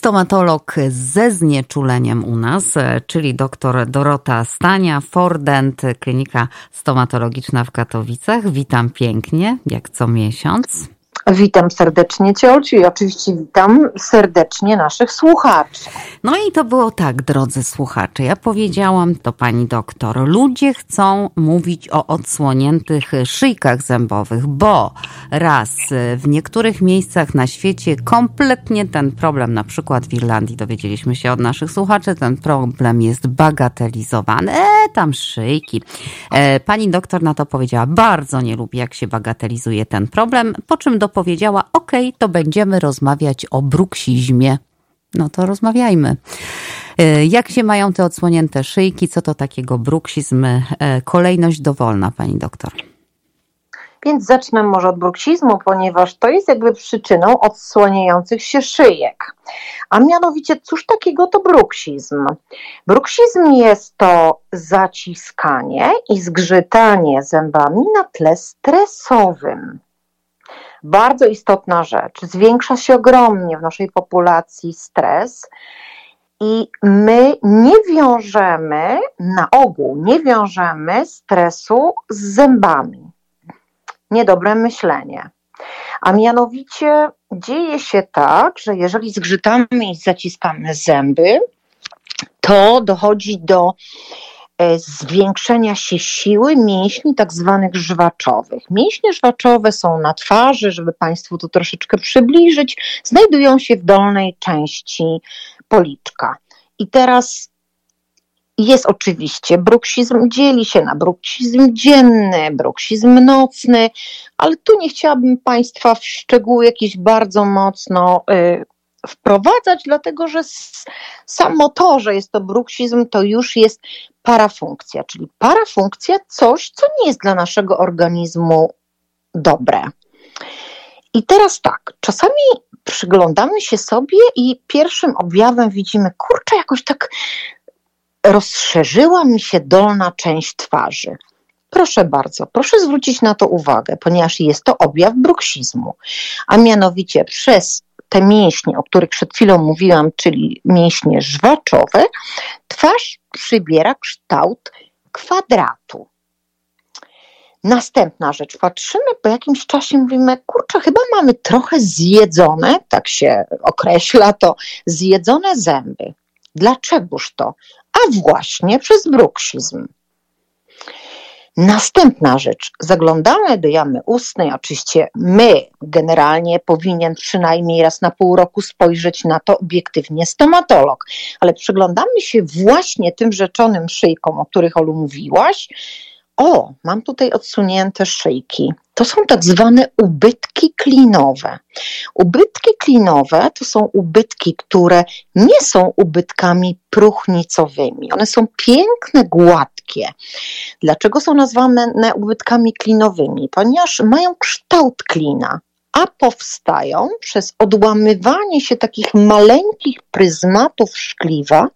stomatolog ze znieczuleniem u nas, czyli dr Dorota Stania, Fordent, klinika stomatologiczna w Katowicach. Witam pięknie, jak co miesiąc. Witam serdecznie Cię, Olciu, i oczywiście witam serdecznie naszych słuchaczy. No i to było tak, drodzy słuchacze. Ja powiedziałam to pani doktor. Ludzie chcą mówić o odsłoniętych szyjkach zębowych, bo raz w niektórych miejscach na świecie kompletnie ten problem, na przykład w Irlandii, dowiedzieliśmy się od naszych słuchaczy, ten problem jest bagatelizowany. E, tam szyjki. E, pani doktor na to powiedziała, bardzo nie lubi, jak się bagatelizuje ten problem, po czym do powiedziała: OK, to będziemy rozmawiać o bruksizmie. No to rozmawiajmy. E, jak się mają te odsłonięte szyjki? Co to takiego bruksizm? E, kolejność dowolna, pani doktor. Więc zacznę może od bruksizmu, ponieważ to jest jakby przyczyną odsłaniających się szyjek. A mianowicie, cóż takiego to bruksizm? Bruksizm jest to zaciskanie i zgrzytanie zębami na tle stresowym bardzo istotna rzecz. Zwiększa się ogromnie w naszej populacji stres. I my nie wiążemy, na ogół nie wiążemy stresu z zębami. Niedobre myślenie. A mianowicie dzieje się tak, że jeżeli zgrzytamy i zaciskamy zęby, to dochodzi do zwiększenia się siły mięśni tak zwanych żwaczowych. Mięśnie żwaczowe są na twarzy, żeby Państwu to troszeczkę przybliżyć, znajdują się w dolnej części policzka. I teraz jest oczywiście bruksizm, dzieli się na bruksizm dzienny, bruksizm nocny, ale tu nie chciałabym Państwa w szczegóły jakieś bardzo mocno y, wprowadzać, dlatego że samo to, że jest to bruksizm, to już jest parafunkcja, czyli parafunkcja coś, co nie jest dla naszego organizmu dobre. I teraz tak, czasami przyglądamy się sobie i pierwszym objawem widzimy, kurczę, jakoś tak rozszerzyła mi się dolna część twarzy. Proszę bardzo, proszę zwrócić na to uwagę, ponieważ jest to objaw bruksizmu, a mianowicie przez te mięśnie, o których przed chwilą mówiłam, czyli mięśnie żwaczowe, twarz przybiera kształt kwadratu. Następna rzecz, patrzymy po jakimś czasie, mówimy, kurczę, chyba mamy trochę zjedzone, tak się określa to, zjedzone zęby. Dlaczegoż to? A właśnie przez bruksizm. Następna rzecz, zaglądamy do jamy ustnej, oczywiście my generalnie powinien przynajmniej raz na pół roku spojrzeć na to obiektywnie stomatolog, ale przyglądamy się właśnie tym rzeczonym szyjkom, o których Olu mówiłaś, o, mam tutaj odsunięte szyjki. To są tak zwane ubytki klinowe. Ubytki klinowe to są ubytki, które nie są ubytkami próchnicowymi. One są piękne, gładkie. Dlaczego są nazwane ubytkami klinowymi? Ponieważ mają kształt klina a powstają przez odłamywanie się takich maleńkich pryzmatów szkliwa,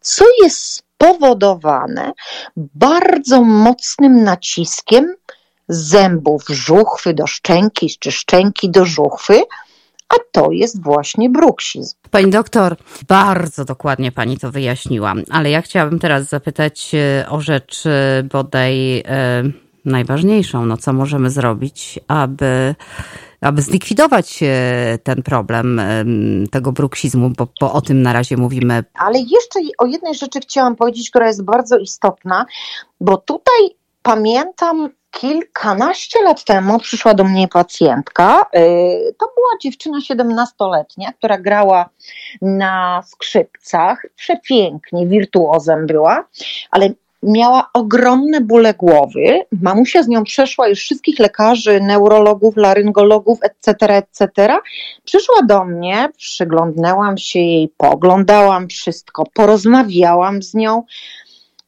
co jest spowodowane bardzo mocnym naciskiem zębów żuchwy do szczęki, czy szczęki do żuchwy, a to jest właśnie bruksizm. Pani doktor, bardzo dokładnie pani to wyjaśniła, ale ja chciałabym teraz zapytać e, o rzecz e, bodaj e, najważniejszą. No, co możemy zrobić, aby aby zlikwidować ten problem tego bruksizmu, bo, bo o tym na razie mówimy. Ale jeszcze o jednej rzeczy chciałam powiedzieć, która jest bardzo istotna, bo tutaj pamiętam kilkanaście lat temu przyszła do mnie pacjentka. E, to była dziewczyna 17-letnia, która grała na skrzypcach. Przepięknie, wirtuozem była, ale miała ogromne bóle głowy. Mamusia z nią przeszła już wszystkich lekarzy, neurologów, laryngologów, etc., etc. Przyszła do mnie, przyglądnęłam się jej, poglądałam wszystko, porozmawiałam z nią.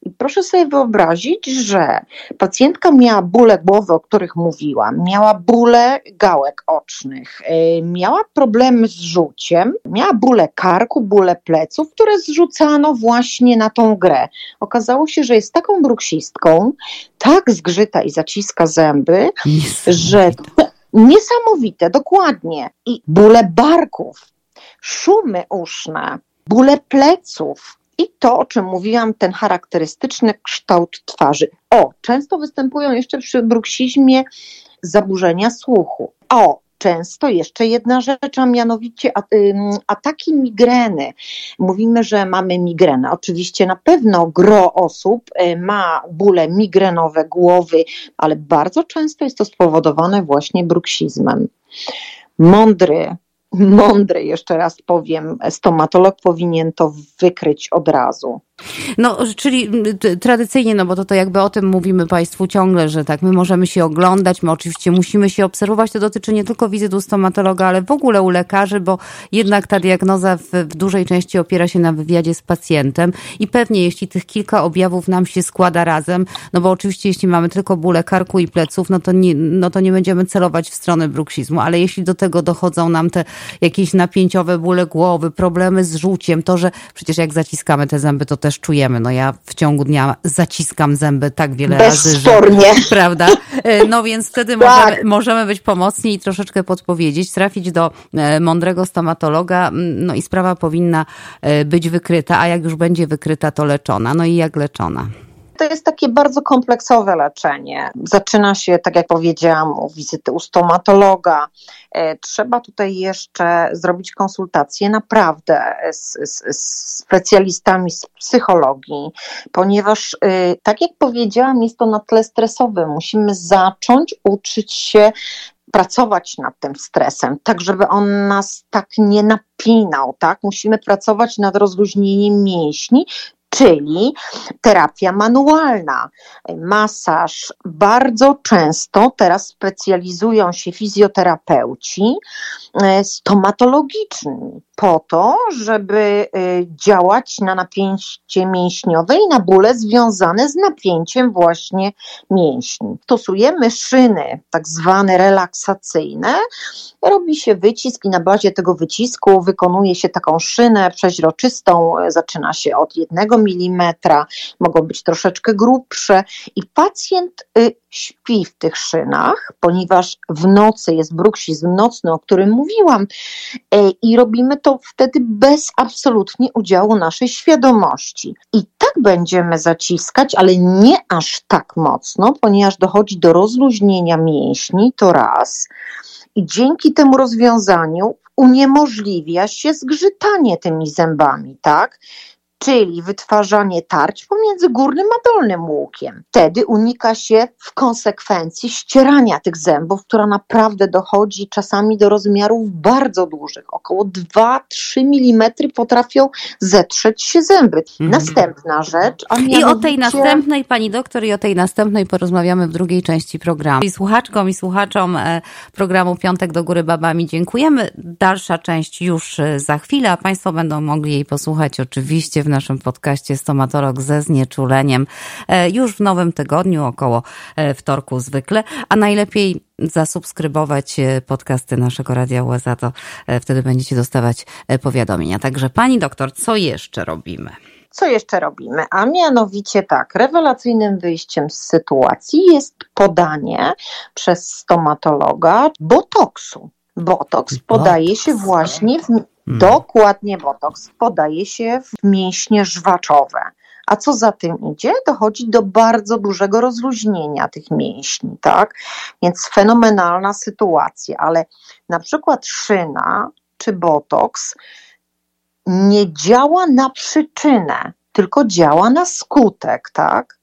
I proszę sobie wyobrazić, że pacjentka miała bóle głowy, o których mówiłam, miała bóle gałek ocznych, y, miała problemy z rzuciem, miała bóle karku, bóle pleców, które zrzucano właśnie na tą grę. Okazało się, że jest taką bruksistką, tak zgrzyta i zaciska zęby, że niesamowite, dokładnie. I bóle barków, szumy uszne, bóle pleców, i to, o czym mówiłam, ten charakterystyczny kształt twarzy. O, często występują jeszcze przy bruksizmie zaburzenia słuchu. O, często jeszcze jedna rzecz, a mianowicie ataki migreny. Mówimy, że mamy migrenę. Oczywiście na pewno gro osób y, ma bóle migrenowe głowy, ale bardzo często jest to spowodowane właśnie bruksizmem. Mądry, mądry, jeszcze raz powiem, stomatolog powinien to wykryć od razu. No, czyli tradycyjnie, no bo to, to jakby o tym mówimy Państwu ciągle, że tak, my możemy się oglądać, my oczywiście musimy się obserwować, to dotyczy nie tylko wizyt u stomatologa, ale w ogóle u lekarzy, bo jednak ta diagnoza w, w dużej części opiera się na wywiadzie z pacjentem i pewnie jeśli tych kilka objawów nam się składa razem, no bo oczywiście jeśli mamy tylko bóle karku i pleców, no to nie, no to nie będziemy celować w stronę bruksizmu, ale jeśli do tego dochodzą nam te jakieś napięciowe bóle głowy, problemy z żółciem, to, że przecież jak zaciskamy te zęby, to też czujemy. No ja w ciągu dnia zaciskam zęby tak wiele Bezspornie. razy, że, prawda? E, no więc wtedy tak. możemy, możemy być pomocni i troszeczkę podpowiedzieć, trafić do e, mądrego stomatologa, no i sprawa powinna e, być wykryta, a jak już będzie wykryta, to leczona. No i jak leczona? To jest takie bardzo kompleksowe leczenie. Zaczyna się, tak jak powiedziałam, u wizyty u stomatologa. E, trzeba tutaj jeszcze zrobić konsultacje naprawdę z, z, z specjalistami z psychologii, ponieważ, e, tak jak powiedziałam, jest to na tle stresowym. Musimy zacząć uczyć się pracować nad tym stresem, tak żeby on nas tak nie napinał, tak? Musimy pracować nad rozluźnieniem mięśni, czyli terapia manualna, masaż. Bardzo często teraz specjalizują się fizjoterapeuci e, stomatologiczni po to, żeby e, działać na napięcie mięśniowe i na bóle związane z napięciem właśnie mięśni. Stosujemy szyny tak zwane relaksacyjne, robi się wycisk i na bazie tego wycisku wykonuje się taką szynę przeźroczystą, zaczyna się od jednego milimetra, mogą być troszeczkę grubsze i pacjent y, śpi w tych szynach, ponieważ w nocy jest bruksizm nocny, o którym mówiłam y, i robimy to wtedy bez absolutnie udziału naszej świadomości. I tak będziemy zaciskać, ale nie aż tak mocno, ponieważ dochodzi do rozluźnienia mięśni, to raz. I dzięki temu rozwiązaniu uniemożliwia się zgrzytanie tymi zębami, tak? Czyli wytwarzanie tarć pomiędzy górnym a dolnym łukiem. Wtedy unika się w konsekwencji ścierania tych zębów, która naprawdę dochodzi czasami do rozmiarów bardzo dużych. Około 2-3 mm potrafią zetrzeć się zęby. Mhm. Następna rzecz. A mianowicie... I o tej następnej, pani doktor, i o tej następnej porozmawiamy w drugiej części programu. I słuchaczkom i słuchaczom e, programu Piątek do Góry Babami dziękujemy. Dalsza część już e, za chwilę, a państwo będą mogli jej posłuchać oczywiście w naszym podcaście Stomatolog ze znieczuleniem e, już w nowym tygodniu, około e, wtorku zwykle, a najlepiej zasubskrybować e, podcasty naszego Radia USA, to wtedy będziecie dostawać powiadomienia. Także pani doktor, co jeszcze robimy? Co jeszcze robimy? A mianowicie tak, rewelacyjnym wyjściem z sytuacji jest podanie przez stomatologa botoksu. Botoks podaje się właśnie w, Hmm. Dokładnie botoks podaje się w mięśnie żwaczowe. A co za tym idzie? Dochodzi do bardzo dużego rozluźnienia tych mięśni, tak? Więc fenomenalna sytuacja, ale na przykład szyna czy botoks nie działa na przyczynę, tylko działa na skutek, tak?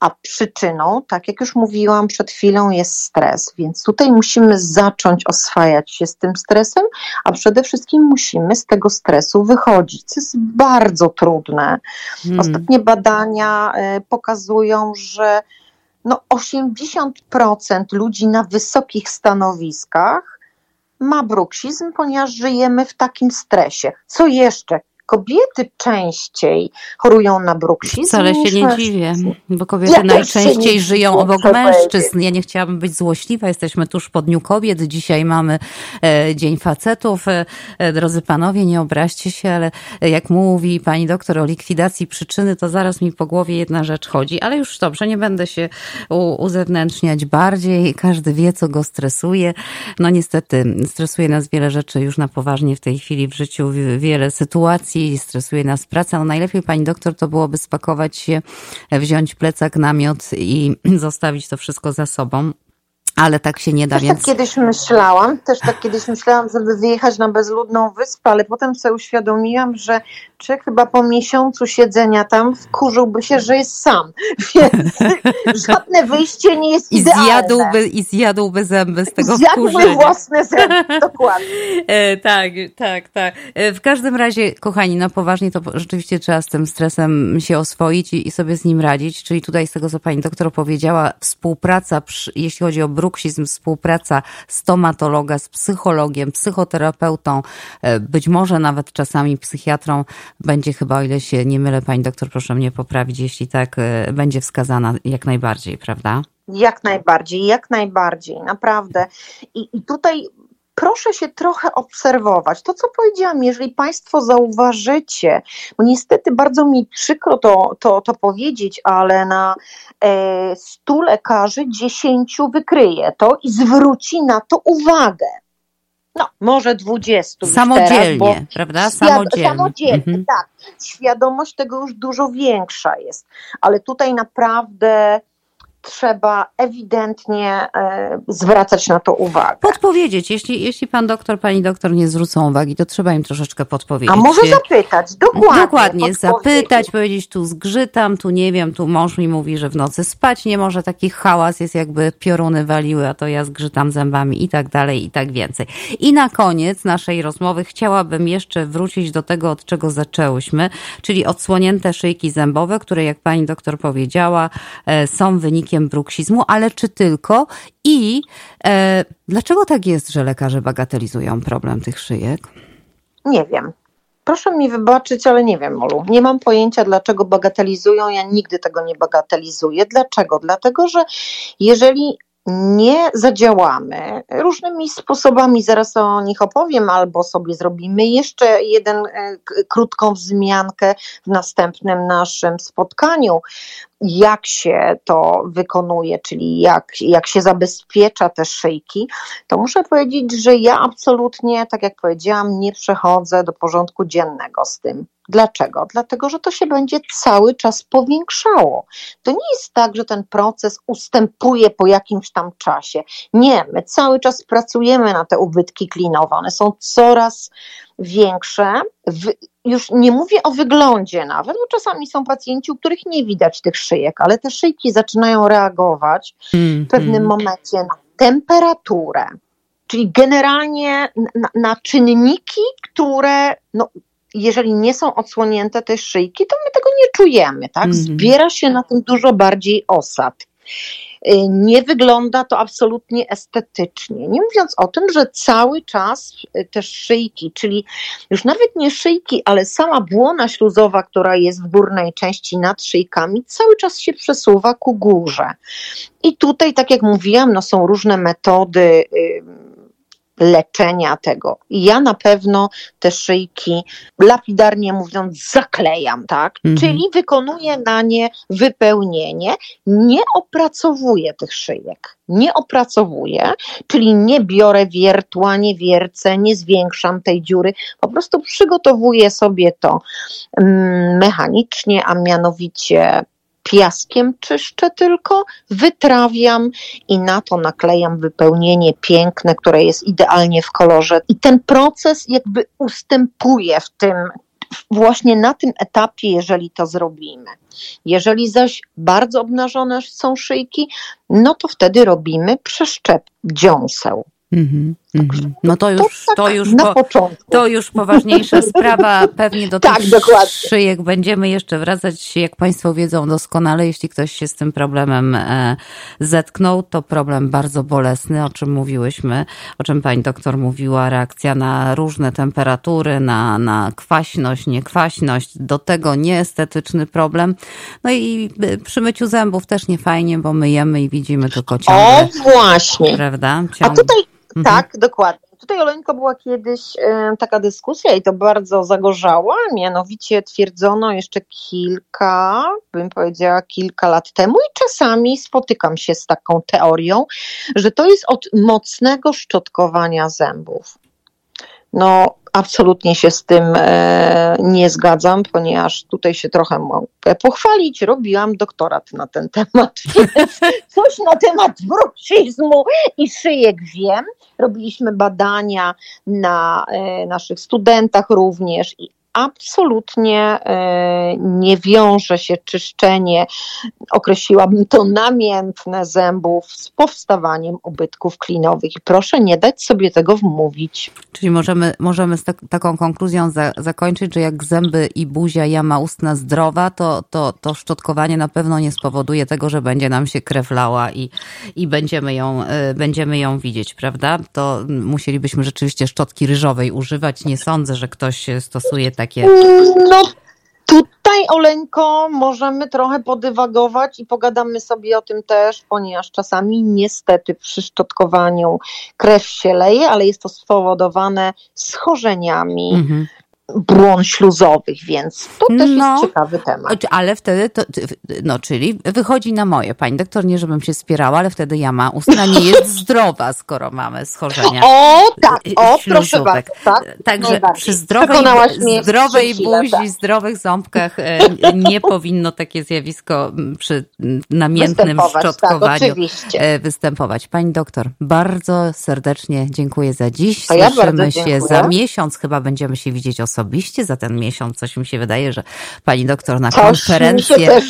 A przyczyną, tak jak już mówiłam przed chwilą, jest stres. Więc tutaj musimy zacząć oswajać się z tym stresem, a przede wszystkim musimy z tego stresu wychodzić, co jest bardzo trudne. Hmm. Ostatnie badania e, pokazują, że no 80% ludzi na wysokich stanowiskach ma bruksizm, ponieważ żyjemy w takim stresie. Co jeszcze? Kobiety częściej chorują na bruksizm. Wcale się nie dziwię, bo kobiety ja najczęściej żyją obok mężczyzn. Ja nie chciałabym być złośliwa, jesteśmy tuż po Dniu Kobiet. Dzisiaj mamy e, Dzień Facetów. E, e, drodzy panowie, nie obraźcie się, ale jak mówi pani doktor o likwidacji przyczyny, to zaraz mi po głowie jedna rzecz chodzi. Ale już dobrze, nie będę się uzewnętrzniać bardziej. Każdy wie, co go stresuje. No niestety, stresuje nas wiele rzeczy już na poważnie w tej chwili w życiu, wiele sytuacji, stresuje nas praca. No najlepiej pani doktor to byłoby spakować się, wziąć plecak, namiot i zostawić to wszystko za sobą ale tak się nie da, też więc... tak kiedyś myślałam, też tak kiedyś myślałam, żeby wyjechać na bezludną wyspę, ale potem sobie uświadomiłam, że człowiek chyba po miesiącu siedzenia tam wkurzyłby się, że jest sam, więc żadne wyjście nie jest I idealne. Zjadłby, I zjadłby zęby z tego Zjadłby wkurzenia. własne zęby, dokładnie. E, tak, tak, tak. E, w każdym razie, kochani, na poważnie to rzeczywiście trzeba z tym stresem się oswoić i, i sobie z nim radzić, czyli tutaj z tego, co pani doktor powiedziała, współpraca, przy, jeśli chodzi o bruksizm, współpraca stomatologa z psychologiem, psychoterapeutą, e, być może nawet czasami psychiatrą, będzie chyba, o ile się nie mylę, pani doktor, proszę mnie poprawić, jeśli tak, e, będzie wskazana jak najbardziej, prawda? Jak najbardziej, jak najbardziej, naprawdę. I, i tutaj proszę się trochę obserwować. To, co powiedziałam, jeżeli Państwo zauważycie, bo niestety bardzo mi przykro to, to, to powiedzieć, ale na e, stu lekarzy dziesięciu wykryje to i zwróci na to uwagę. No, może dwudziestu. Samodzielnie, teraz, prawda? Samodzielnie. Samodzielnie, mhm. tak. Świadomość tego już dużo większa jest. Ale tutaj naprawdę trzeba ewidentnie e, zwracać na to uwagę. Podpowiedzieć. Jeśli, jeśli pan doktor, pani doktor nie zwrócą uwagi, to trzeba im troszeczkę podpowiedzieć. A może zapytać, dokładnie. Dokładnie, zapytać, powiedzieć, tu zgrzytam, tu nie wiem, tu mąż mi mówi, że w nocy spać nie może, taki hałas jest jakby pioruny waliły, a to ja zgrzytam zębami i tak dalej, i tak więcej. I na koniec naszej rozmowy chciałabym jeszcze wrócić do tego, od czego zaczęłyśmy, czyli odsłonięte szyjki zębowe, które jak pani doktor powiedziała, e, są wynikiem bruksizmu, ale czy tylko? I e, dlaczego tak jest, że lekarze bagatelizują problem tych szyjek? Nie wiem. Proszę mi wybaczyć, ale nie wiem, Molu. Nie mam pojęcia, dlaczego bagatelizują. Ja nigdy tego nie bagatelizuję. Dlaczego? Dlatego, że jeżeli nie zadziałamy różnymi sposobami, zaraz o nich opowiem, albo sobie zrobimy jeszcze jeden e, krótką wzmiankę w następnym naszym spotkaniu, jak się to wykonuje, czyli jak, jak się zabezpiecza te szyjki, to muszę powiedzieć, że ja absolutnie, tak jak powiedziałam, nie przechodzę do porządku dziennego z tym. Dlaczego? Dlatego, że to się będzie cały czas powiększało. To nie jest tak, że ten proces ustępuje po jakimś tam czasie. Nie, my cały czas pracujemy na te ubytki klinowe. One są coraz większe. Już nie mówię o wyglądzie nawet, bo czasami są pacjenci, u których nie widać tych szyjek, ale te szyjki zaczynają reagować w pewnym mm. momencie na temperaturę, czyli generalnie na, na czynniki, które no, jeżeli nie są odsłonięte te szyjki, to my tego nie czujemy, tak? Mhm. Zbiera się na tym dużo bardziej osad. Y, nie wygląda to absolutnie estetycznie. Nie mówiąc o tym, że cały czas y, te szyjki, czyli już nawet nie szyjki, ale sama błona śluzowa, która jest w górnej części nad szyjkami, cały czas się przesuwa ku górze. I tutaj, tak jak mówiłam, no są różne metody leczenia tego. I ja na pewno te szyjki, lapidarnie mówiąc, zaklejam, tak? Mhm. Czyli wykonuję na nie wypełnienie, nie opracowuję tych szyjek. Nie opracowuję, czyli nie biorę wiertła, nie wiercę, nie zwiększam tej dziury, po prostu przygotowuję sobie to mm, mechanicznie, a mianowicie piaskiem czyszczę tylko, wytrawiam i na to naklejam wypełnienie piękne, które jest idealnie w kolorze. I ten proces jakby ustępuje w tym, właśnie na tym etapie, jeżeli to zrobimy. Jeżeli zaś bardzo obnażone są szyjki, no to wtedy robimy przeszczep dziąseł. Mhm. Mhm. No to już, to, tak to, już na po, to już poważniejsza sprawa. Pewnie do Tak, tych dokładnie. szyjek będziemy jeszcze wracać. Jak Państwo wiedzą doskonale, jeśli ktoś się z tym problemem e, zetknął, to problem bardzo bolesny, o czym mówiłyśmy, o czym pani doktor mówiła, reakcja na różne temperatury, na, na kwaśność, niekwaśność, do tego nieestetyczny problem. No i e, przy myciu zębów też nie fajnie, bo myjemy i widzimy tylko ciągle. O, właśnie. Prawda? A Ciągle. tutaj, Mhm. tak, dokładnie. Tutaj, Oleńko, była kiedyś e, taka dyskusja i to bardzo zagorzała, mianowicie twierdzono jeszcze kilka, bym powiedziała kilka lat temu i czasami spotykam się z taką teorią, że to jest od mocnego szczotkowania zębów. No, absolutnie się z tym e, nie zgadzam, ponieważ tutaj się trochę mogę pochwalić. Robiłam doktorat na ten temat, więc coś na temat bruksizmu i szyjek wiem. Robiliśmy badania na e, naszych studentach również i absolutnie e, nie wiąże się czyszczenie, określiłabym to namiętne zębów z powstawaniem ubytków klinowych. Proszę nie dać sobie tego wmówić. Czyli możemy, możemy z tak, taką konkluzją za, zakończyć, że jak zęby i buzia jama ustna zdrowa, to, to, to szczotkowanie na pewno nie spowoduje tego, że będzie nam się krew lała i, i będziemy, ją, y, będziemy ją widzieć, prawda? To musielibyśmy rzeczywiście szczotki ryżowej używać. Nie sądzę, że ktoś stosuje takie. No tutaj, Oleńko, możemy trochę podywagować i pogadamy sobie o tym też, ponieważ czasami niestety przy szczotkowaniu krew się leje, ale jest to spowodowane schorzeniami Mhm. Błon śluzowych, więc to też No. jest ciekawy temat. Ale wtedy, to, no czyli wychodzi na moje, pani doktor, nie żebym się spierała, ale wtedy jama ustna nie jest zdrowa, skoro mamy schorzenia. O, tak, o, proszę bardzo, tak. Także przy zdrowej, zdrowej buzi, tak. zdrowych ząbkach e, nie powinno takie zjawisko przy namiętnym tak, szczotkowaniu oczywiście. e, występować. Pani doktor, bardzo serdecznie dziękuję za dziś. To ja Słyszymy się dziękuję. za miesiąc, chyba będziemy się widzieć osobiście za ten miesiąc. Coś mi się wydaje, że pani doktor na Coś konferencję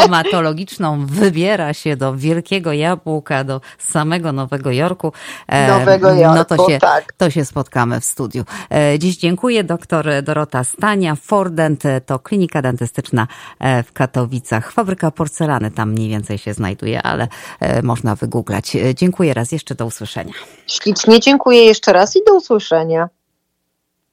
stomatologiczną wybiera się do Wielkiego Jabłka, do samego Nowego Jorku. E, Nowego No Jorku, to się, tak. to się spotkamy w studiu. E, Dziś dziękuję. Doktor Dorota Stania, Fordent, to klinika dentystyczna e, w Katowicach. Fabryka porcelany tam mniej więcej się znajduje, ale można wygooglać. Dziękuję raz jeszcze, do usłyszenia. Ślicznie dziękuję jeszcze raz i do usłyszenia.